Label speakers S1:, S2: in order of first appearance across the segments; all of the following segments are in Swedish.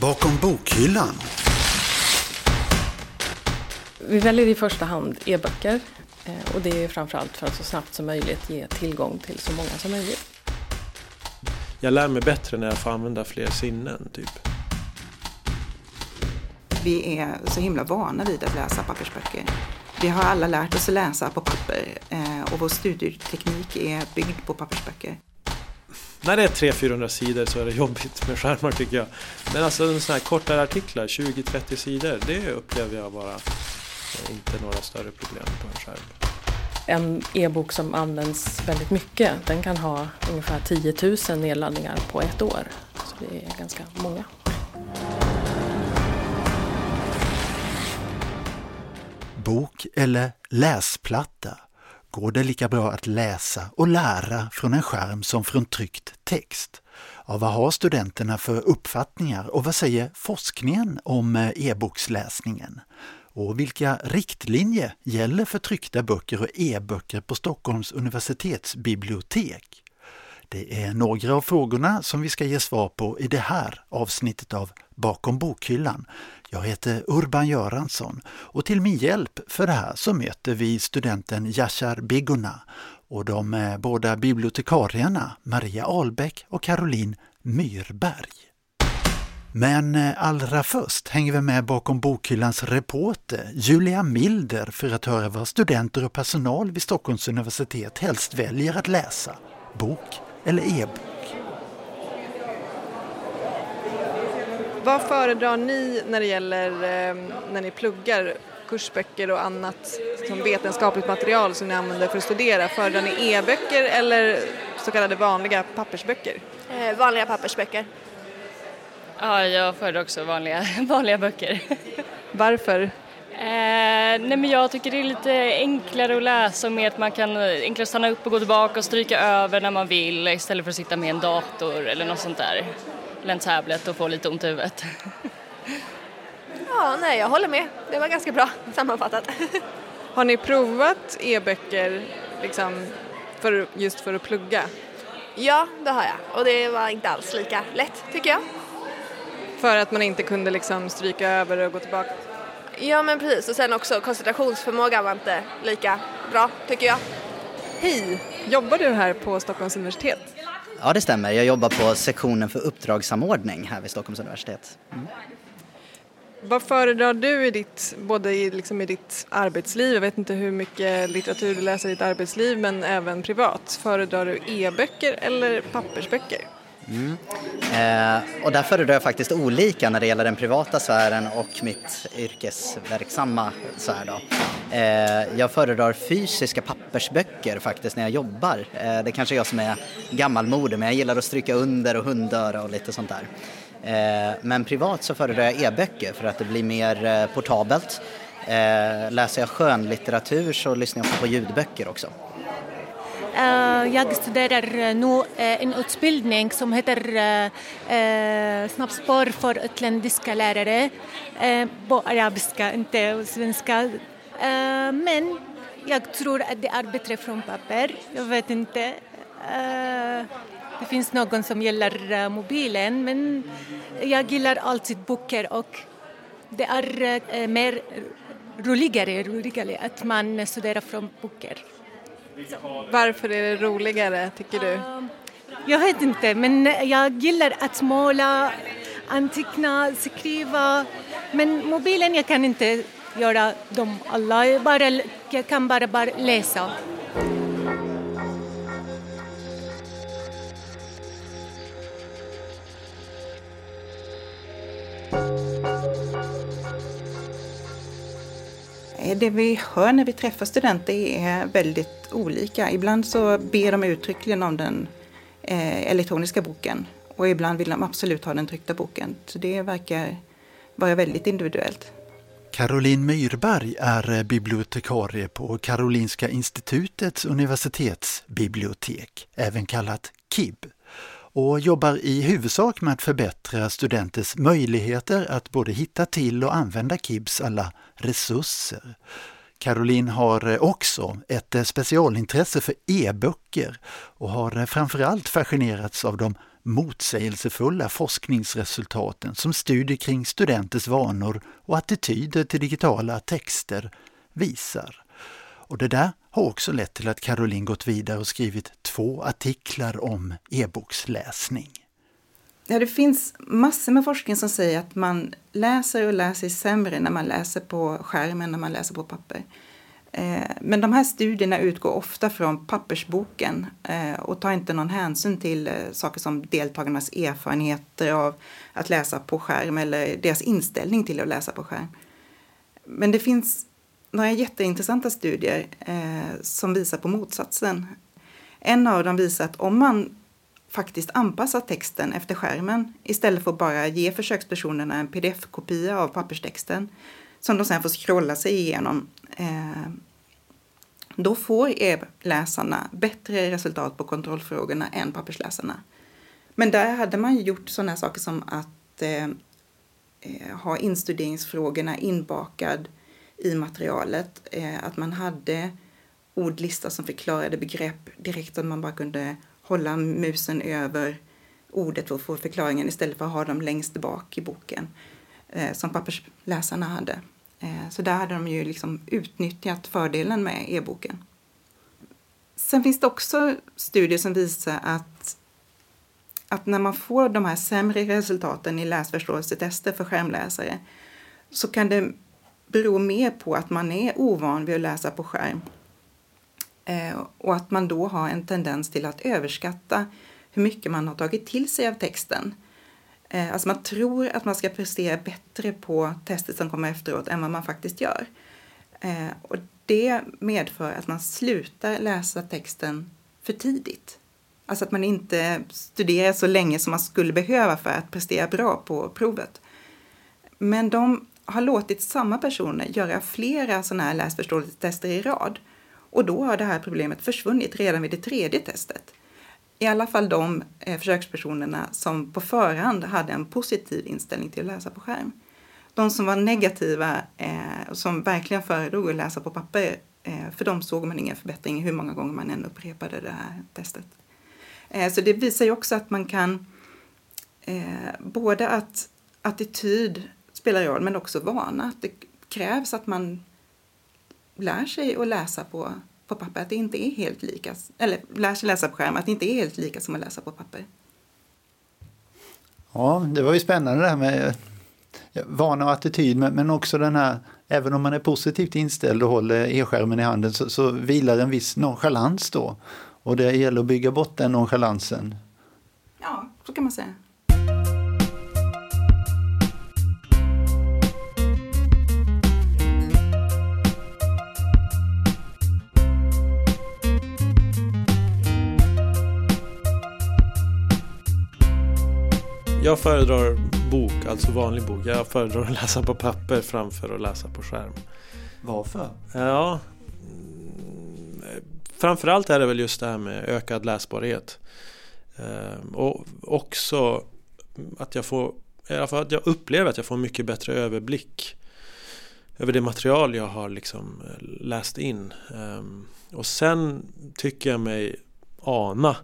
S1: Bakom bokhyllan.
S2: Vi väljer i första hand e-böcker eh, och det är framförallt för att så snabbt som möjligt ge tillgång till så många som möjligt.
S3: Jag lär mig bättre när jag får använda fler sinnen, typ.
S4: Vi är så himla vana vid att läsa pappersböcker. Vi har alla lärt oss att läsa på papper eh, och vår studieteknik är byggd på pappersböcker.
S3: När det är 300-400 sidor så är det jobbigt med skärmar tycker jag. Men alltså sådana här kortare artiklar, 20-30 sidor, det upplever jag bara inte några större problem på en skärm.
S2: En e-bok som används väldigt mycket, den kan ha ungefär 10 000 nedladdningar på ett år. Så det är ganska många.
S1: Bok eller läsplatta? Går det lika bra att läsa och lära från en skärm som från tryckt text? Ja, vad har studenterna för uppfattningar och vad säger forskningen om eh, e-boksläsningen? Och vilka riktlinjer gäller för tryckta böcker och e-böcker på Stockholms universitetsbibliotek? Det är några av frågorna som vi ska ge svar på i det här avsnittet av Bakom bokhyllan. Jag heter Urban Göransson och till min hjälp för det här så möter vi studenten Yashar Biguna och de eh, båda bibliotekarierna Maria Albeck och Caroline Myrberg. Men eh, allra först hänger vi med bakom bokhyllans reporter Julia Milder för att höra vad studenter och personal vid Stockholms universitet helst väljer att läsa, bok eller e-bok.
S5: Vad föredrar ni när det gäller eh, när ni pluggar kursböcker och annat som vetenskapligt material som ni använder för att studera? Föredrar ni e-böcker eller så kallade vanliga pappersböcker?
S6: Eh, vanliga pappersböcker.
S7: Ja, jag föredrar också vanliga, vanliga böcker.
S5: Varför?
S7: Eh, nej men jag tycker det är lite enklare att läsa med att man kan enklare stanna upp och gå tillbaka och stryka över när man vill istället för att sitta med en dator eller något sånt där. En tablet och få lite ont i huvudet.
S6: Ja, nej jag håller med. Det var ganska bra sammanfattat.
S5: Har ni provat e-böcker liksom för, just för att plugga?
S6: Ja, det har jag och det var inte alls lika lätt tycker jag.
S5: För att man inte kunde liksom stryka över och gå tillbaka?
S6: Ja men precis och sen också koncentrationsförmågan var inte lika bra tycker jag.
S5: Hej! Jobbar du här på Stockholms universitet?
S8: Ja det stämmer, jag jobbar på sektionen för uppdragssamordning här vid Stockholms universitet. Mm.
S5: Vad föredrar du i ditt, både i, liksom i ditt arbetsliv, jag vet inte hur mycket litteratur du läser i ditt arbetsliv men även privat. Föredrar du e-böcker eller pappersböcker?
S8: Mm. Eh, och där föredrar jag faktiskt olika när det gäller den privata sfären och mitt yrkesverksamma sfär. Då. Eh, jag föredrar fysiska pappersböcker faktiskt när jag jobbar. Eh, det kanske är jag som är gammalmodig men jag gillar att stryka under och hundöra och lite sånt där. Eh, men privat så föredrar jag e-böcker för att det blir mer eh, portabelt. Eh, läser jag skönlitteratur så lyssnar jag på ljudböcker också.
S9: Eh, jag studerar eh, nu eh, en utbildning som heter Snabbspår för utländska lärare på arabiska, inte svenska. Men jag tror att det är bättre från papper, jag vet inte. Det finns någon som gillar mobilen men jag gillar alltid böcker och det är mer roligare, roligare att man studerar från böcker.
S5: Varför är det roligare tycker du?
S9: Um, jag vet inte men jag gillar att måla, anteckna, skriva men mobilen jag kan inte göra dem alla, jag, bara, jag kan bara, bara läsa.
S4: Eh, det vi hör när vi träffar studenter är väldigt olika. Ibland så ber de uttryckligen om den eh, elektroniska boken och ibland vill de absolut ha den tryckta boken. Så det verkar vara väldigt individuellt.
S1: Caroline Myrberg är eh, bibliotekarie på Karolinska institutets universitetsbibliotek, även kallat KIB och jobbar i huvudsak med att förbättra studenters möjligheter att både hitta till och använda KIBs alla resurser. Caroline har eh, också ett eh, specialintresse för e-böcker och har eh, framförallt fascinerats av de motsägelsefulla forskningsresultaten som studier kring studenters vanor och attityder till digitala texter visar. Och det där har också lett till att Caroline gått vidare och skrivit två artiklar om e-boksläsning.
S4: Ja, det finns massor med forskning som säger att man läser och lär sig sämre när man läser på skärmen när man läser på papper. Eh, men de här studierna utgår ofta från pappersboken eh, och tar inte någon hänsyn till eh, saker som deltagarnas erfarenheter av att läsa på skärm eller deras inställning till att läsa på skärm. Men det finns några jätteintressanta studier som visar på motsatsen. En av dem visar att om man faktiskt anpassar texten efter skärmen istället för att bara ge försökspersonerna en pdf-kopia av papperstexten som de sen får scrolla sig igenom eh, då får e-läsarna bättre resultat på kontrollfrågorna än pappersläsarna. Men där hade man gjort sådana saker som att eh, eh, ha instuderingsfrågorna inbakad i materialet. Eh, att man hade ordlista som förklarade begrepp direkt, så att man bara kunde hålla musen över ordet för att få förklaringen istället för att ha dem längst bak i boken, eh, som pappersläsarna hade. Eh, så där hade de ju liksom utnyttjat fördelen med e-boken. Sen finns det också studier som visar att, att när man får de här sämre resultaten i läsförståelsetester för skärmläsare så kan det bero mer på att man är ovan vid att läsa på skärm Eh, och att man då har en tendens till att överskatta hur mycket man har tagit till sig av texten eh, alltså man tror att man ska prestera bättre på testet som kommer efteråt än vad man faktiskt gör. Eh, och det medför att man slutar läsa texten för tidigt. Alltså att man inte studerar så länge som man skulle behöva för att prestera bra på provet. Men de har låtit samma personer göra flera sådana här läsförståelsetester i rad. Och då har det här problemet försvunnit redan vid det tredje testet i alla fall de eh, försökspersonerna som på förhand hade en positiv inställning till att läsa på skärm. De som var negativa eh, och som verkligen föredrog att läsa på papper, eh, för dem såg man ingen förbättring hur många gånger man än upprepade det här testet. Eh, så det visar ju också att man kan eh, både att attityd spelar roll men också vana. Att det krävs att man lär sig att läsa på på papper, att det inte är helt lika, eller lär sig läsa på skärm, att det inte är helt lika som att läsa på papper.
S1: Ja, det var ju spännande det här med vana och attityd, men, också den här, även om man är positivt inställd och håller e-skärmen i handen så, så vilar en viss nonchalans då. Och det gäller att bygga bort den nonchalansen.
S4: Ja, så kan man säga.
S3: Jag föredrar bok, alltså vanlig bok. Jag föredrar att läsa på papper framför att läsa på skärm.
S1: Varför?
S3: Ja, framförallt är det väl just det här med ökad läsbarhet. Ehm, och också att jag får, i alla fall att jag upplever att jag får mycket bättre överblick över det material jag har liksom eh, läst in. Ehm, och sen tycker jag mig ana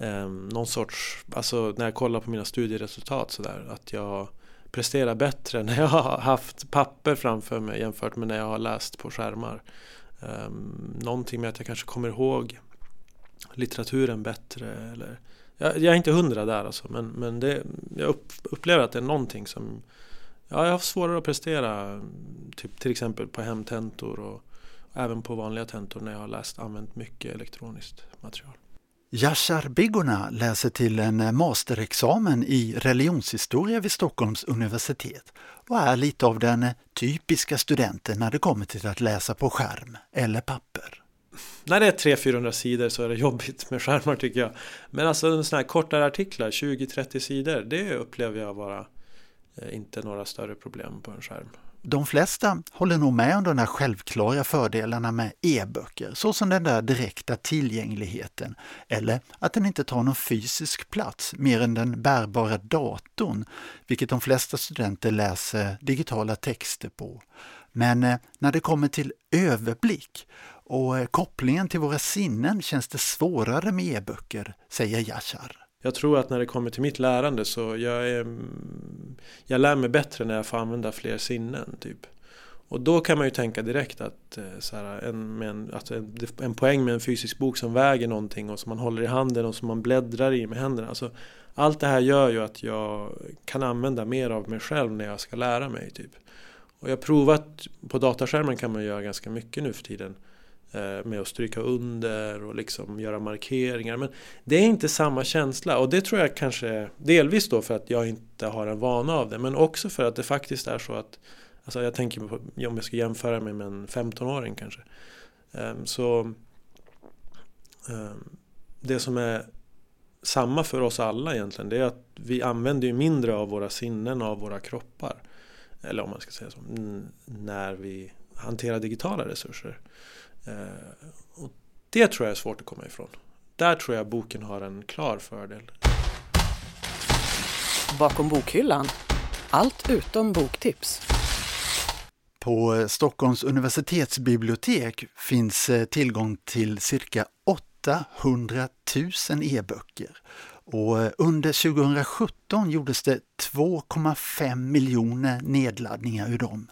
S3: eh, någon sorts, alltså när jag kollar på mina studieresultat sådär, att jag presterar bättre när jag har haft papper framför mig jämfört med när jag har läst på skärmar. Eh, någonting med att jag kanske kommer ihåg litteraturen bättre eller jag, jag är inte hundra där alltså men, men det, jag upp, upplever att det är någonting som Ja, jag har svårare att prestera typ, till exempel på hemtentor och även på vanliga tentor när jag har läst använt mycket elektroniskt material.
S1: Yashar Bigona läser till en masterexamen i religionshistoria vid Stockholms universitet och är lite av den typiska studenten när det kommer till att läsa på skärm eller papper.
S3: När det är 300-400 sidor så är det jobbigt med skärmar tycker jag. Men alltså sådana här kortare artiklar, 20-30 sidor, det upplever jag vara eh, inte några större problem på en skärm.
S1: De flesta håller nog med om de där självklara fördelarna med e-böcker, såsom den där direkta tillgängligheten eller att den inte tar någon fysisk plats mer än den bärbara datorn, vilket de flesta studenter läser digitala texter på. Men eh, när det kommer till överblick och eh, kopplingen till våra sinnen känns det svårare med e-böcker, säger Yashar.
S3: Jag tror att när det kommer till mitt lärande så jag, är, mm, jag lär mig bättre när jag får använda fler sinnen. Typ. Och då kan man ju tänka direkt att, eh, så här, en, en, att en, en poäng med en fysisk bok som väger någonting och som man håller i handen och som man bläddrar i med händerna. Alltså, allt det här gör ju att jag kan använda mer av mig själv när jag ska lära mig. Typ. Och jag har provat, på dataskärmen kan man göra ganska mycket nu för tiden. Eh, med att stryka under och liksom göra markeringar. Men det är inte samma känsla och det tror jag kanske delvis då för att jag inte har en vana av det. Men också för att det faktiskt är så att Alltså jag tänker på, om jag ska jämföra mig med en 15-åring kanske. Ehm, så ehm, det som är samma för oss alla egentligen det är att vi använder ju mindre av våra sinnen och av våra kroppar. Eller om man ska säga så, när vi hanterar digitala resurser. Ehm, och det tror jag är svårt att komma ifrån. Där tror jag boken har en klar fördel.
S10: Bakom bokhyllan. Allt utom boktips.
S1: På Stockholms universitetsbibliotek finns eh, tillgång till cirka 800 000 e-böcker och eh, under 2017 gjordes det 2,5 miljoner nedladdningar ur dem.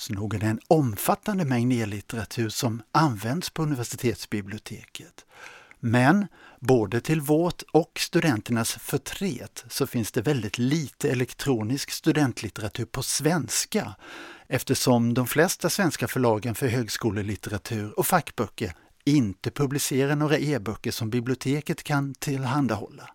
S1: Så nog är det en omfattande mängd e-litteratur som används på universitetsbiblioteket. Men både till vårt och studenternas förtret så finns det väldigt lite elektronisk studentlitteratur på svenska eftersom de flesta svenska förlagen för högskolelitteratur och fackböcker inte publicerar några e-böcker som biblioteket kan tillhandahålla.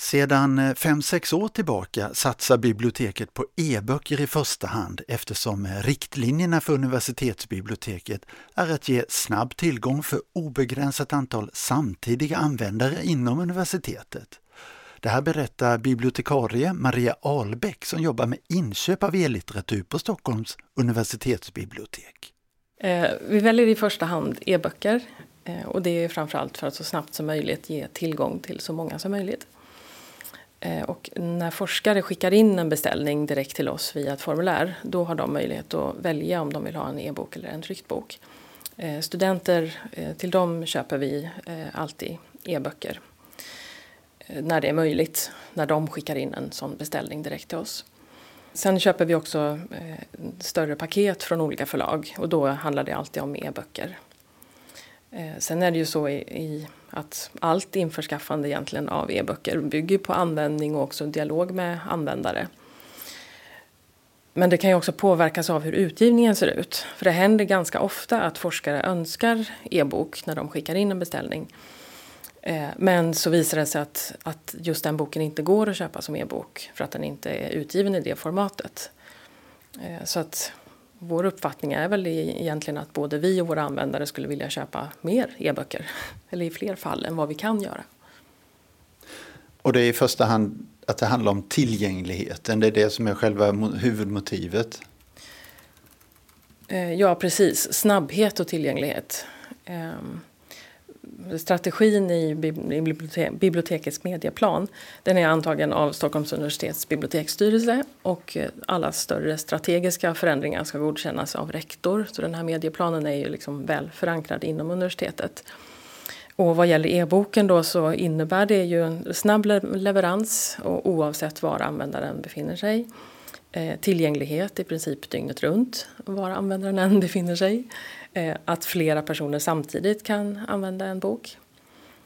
S1: Sedan eh, 5-6 år tillbaka satsar biblioteket på e-böcker i första hand eftersom eh, riktlinjerna för universitetsbiblioteket är att ge snabb tillgång för obegränsat antal samtidiga användare inom universitetet. Det här berättar bibliotekarie Maria Albeck som jobbar med inköp av e-litteratur på Stockholms universitetsbibliotek.
S2: Eh, vi väljer i första hand e-böcker och det är framförallt för att så snabbt som möjligt ge tillgång till så många som möjligt. Eh, och när forskare skickar in en beställning direkt till oss via ett formulär då har de möjlighet att välja om de vill ha en e-bok eller en tryckt bok. Eh, studenter, eh, till dem köper vi alltid e-böcker när det är möjligt, när de skickar in en sån beställning direkt till oss. Sen köper vi också större paket från olika förlag och då handlar det alltid om e-böcker. Sen är det ju så i, i, att allt införskaffande egentligen av e-böcker bygger på användning och också dialog med användare. Men det kan ju också påverkas av hur utgivningen ser ut. För det händer ganska ofta att forskare önskar e-bok när de skickar in en beställning. Eh, men så visar det sig att, att just den boken inte går att köpa som e-bok för att den inte är utgiven i det formatet. Eh, så att vår uppfattning är väl egentligen att både vi och våra användare skulle vilja köpa mer e-böcker, eller i fler fall än vad vi kan göra.
S1: Och det är i första hand att det handlar om tillgängligheten, det är det som är själva huvudmotivet?
S2: Eh, ja, precis. Snabbhet och tillgänglighet. Strategin i bibliotekets medieplan den är antagen av Stockholms universitets biblioteksstyrelse och eh, alla större strategiska förändringar ska godkännas av rektor. Så den här medieplanen är ju liksom väl förankrad inom universitetet. Och vad gäller e-boken då så innebär det ju en snabb leverans och oavsett var användaren befinner sig. Eh, tillgänglighet i princip dygnet runt var användaren än befinner sig. Eh, att flera personer samtidigt kan använda en bok.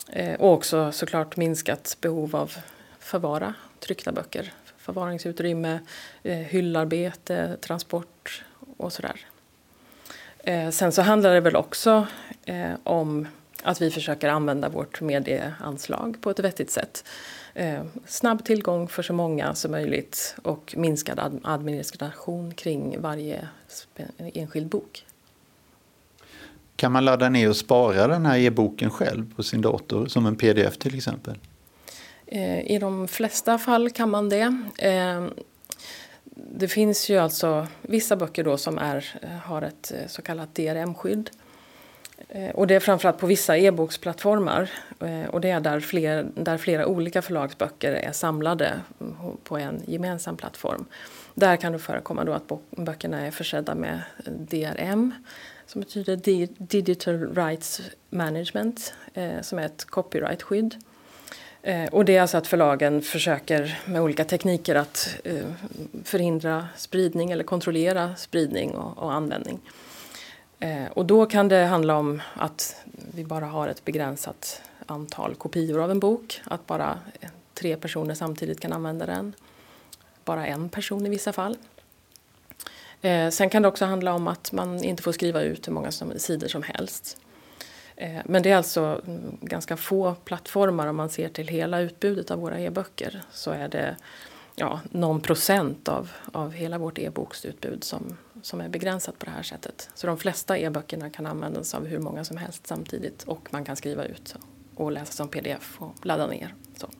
S2: Eh, och också såklart minskat behov av förvara tryckta böcker. Förvaringsutrymme, hyllarbete, transport och sådär. Sen så handlar det väl också om att vi försöker använda vårt medieanslag på ett vettigt sätt. Snabb tillgång för så många som möjligt och minskad administration kring varje enskild bok.
S1: Kan man ladda ner och spara den här e-boken själv på sin dator som en pdf till exempel?
S2: Eh, I de flesta fall kan man det. Eh, det finns ju alltså vissa böcker då som är, eh, har ett så kallat DRM-skydd. Eh, och det är framförallt på vissa e-boksplattformar eh, och det är där, fler, där flera olika förlagsböcker är samlade mm, på en gemensam plattform. Där kan det förekomma då att böckerna är försedda med DRM som betyder Digital Rights Management, eh, som är ett copyrightskydd. Och det är alltså att förlagen försöker med olika tekniker att förhindra spridning eller kontrollera spridning och, och användning. Eh, och då kan det handla om att vi bara har ett begränsat antal kopior av en bok, att bara eh, tre personer samtidigt kan använda den. Bara en person i vissa fall. Eh, sen kan det också handla om att man inte får skriva ut hur många som, sidor som helst. Eh, men det är alltså mm, ganska få plattformar om man ser till hela utbudet av våra e-böcker så är det ja, någon procent av, av hela vårt e-boksutbud som, som är begränsat på det här sättet. Så de flesta e-böckerna kan användas av hur många som helst samtidigt och man kan skriva ut och läsa som pdf och ladda ner. Så.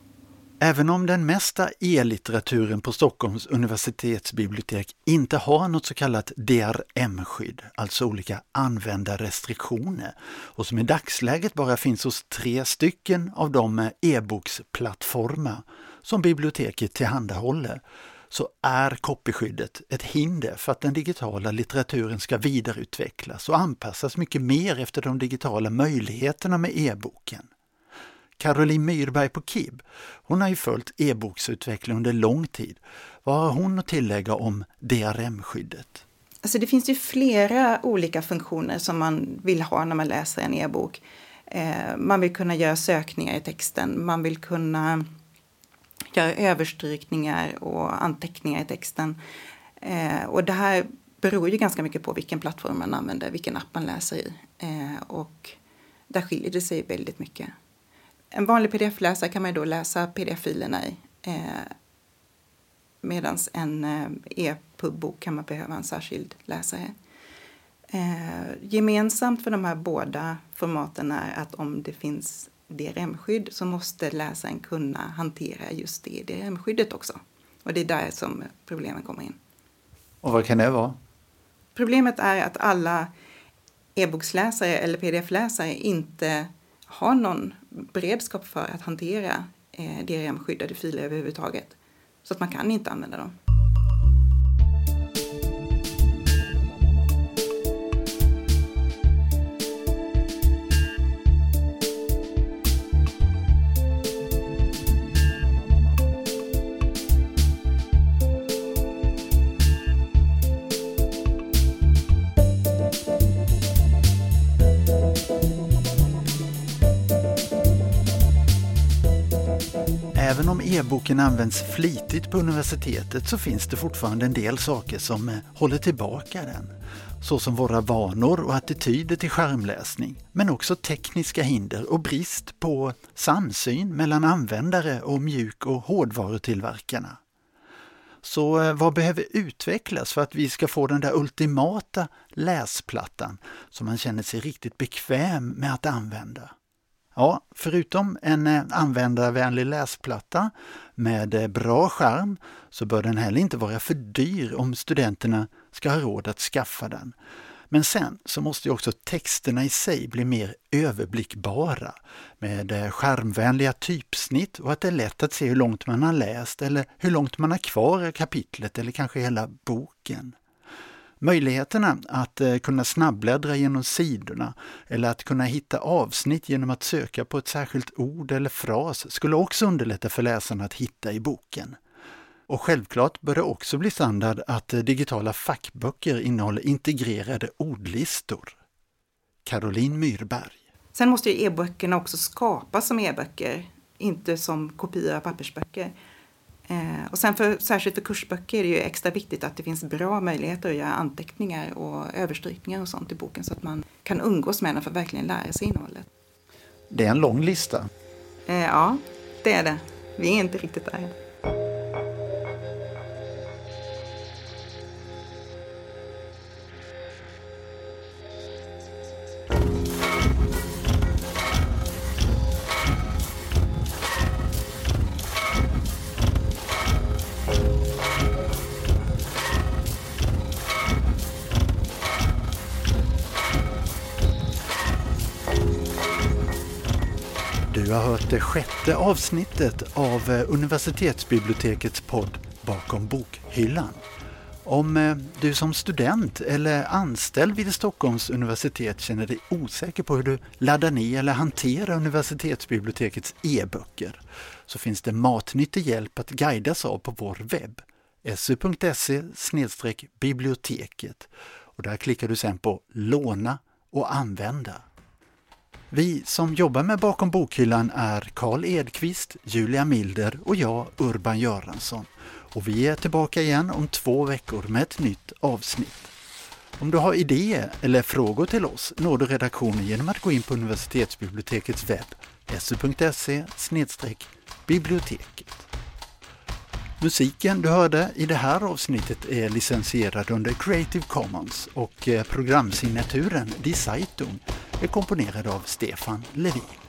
S1: Även om den mesta e-litteraturen på Stockholms universitetsbibliotek inte har något så kallat DRM-skydd, alltså olika användarrestriktioner, och som i dagsläget bara finns hos tre stycken av de eh, e-boksplattformar som biblioteket tillhandahåller, så är copyskyddet ett hinder för att den digitala litteraturen ska vidareutvecklas och anpassas mycket mer efter de digitala möjligheterna med e-boken. Caroline Myrberg på KIB, hon har ju följt e-boksutveckling under lång tid. Vad har hon att tillägga om DRM-skyddet?
S4: Alltså det finns ju flera olika funktioner som man vill ha när man läser en e-bok. Eh, man vill kunna göra sökningar i texten, man vill kunna göra överstrykningar och anteckningar i texten. Eh, och det här beror ju ganska mycket på vilken plattform man använder, vilken app man läser i. Eh, och där skiljer det sig väldigt mycket. En vanlig pdf-läsare kan man då läsa pdf-filerna i. Eh, Medan en eh, e-pubbok kan man behöva en särskild läsare. Eh, gemensamt för de här båda formaten är att om det finns DRM-skydd så måste läsaren kunna hantera just det DRM-skyddet också. Och det är där som problemen kommer in.
S1: Och vad kan det vara?
S4: Problemet är att alla e-boksläsare eller pdf-läsare inte har någon beredskap för att hantera eh, DRM-skyddade filer överhuvudtaget. Så att man kan inte använda dem.
S1: Även om e-boken används flitigt på universitetet så finns det fortfarande en del saker som eh, håller tillbaka den. Såsom våra vanor och attityder till skärmläsning, men också tekniska hinder och brist på samsyn mellan användare och mjuk och hårdvarutillverkarna. Så eh, vad behöver utvecklas för att vi ska få den där ultimata läsplattan som man känner sig riktigt bekväm med att använda? Ja, förutom en eh, användarvänlig läsplatta med eh, bra skärm så bör den heller inte vara för dyr om studenterna ska ha råd att skaffa den. Men sen så måste ju också texterna i sig bli mer överblickbara med eh, skärmvänliga typsnitt och att det är lätt att se hur långt man har läst eller hur långt man har kvar i kapitlet eller kanske hela boken. Möjligheterna att eh, kunna snabbbläddra genom sidorna eller att kunna hitta avsnitt genom att söka på ett särskilt ord eller fras skulle också underlätta för läsarna att hitta i boken. Och självklart bör det också bli standard att eh, digitala fackböcker innehåller integrerade ordlistor. Caroline Myrberg.
S4: Sen måste ju e-böckerna också skapas som e-böcker, inte som kopior av pappersböcker. Eh, och sen för, särskilt för kursböcker är det ju extra viktigt att det finns bra möjligheter att göra anteckningar och överstrykningar och sånt i boken så att man kan umgås med den för att verkligen lära sig innehållet.
S1: Det är en lång lista.
S4: Eh, ja, det är det. Vi är inte riktigt där än.
S1: Det sjätte avsnittet av eh, universitetsbibliotekets podd Bakom bokhyllan. Om eh, du som student eller anställd vid Stockholms universitet känner dig osäker på hur du laddar ner eller hanterar universitetsbibliotekets e-böcker så finns det matnyttig hjälp att guidas av på vår webb su.se biblioteket och där klickar du sen på Låna och använda. Vi som jobbar med Bakom bokhyllan är Karl Edqvist, Julia Milder och jag, Urban Göransson. Och vi är tillbaka igen om två veckor med ett nytt avsnitt. Om du har idéer eller frågor till oss når du redaktionen genom att gå in på universitetsbibliotekets webb, su.se biblioteket. Musiken du hörde i det här avsnittet är licensierad under Creative Commons och eh, programsignaturen Die Zeitung är komponerad av Stefan Levin.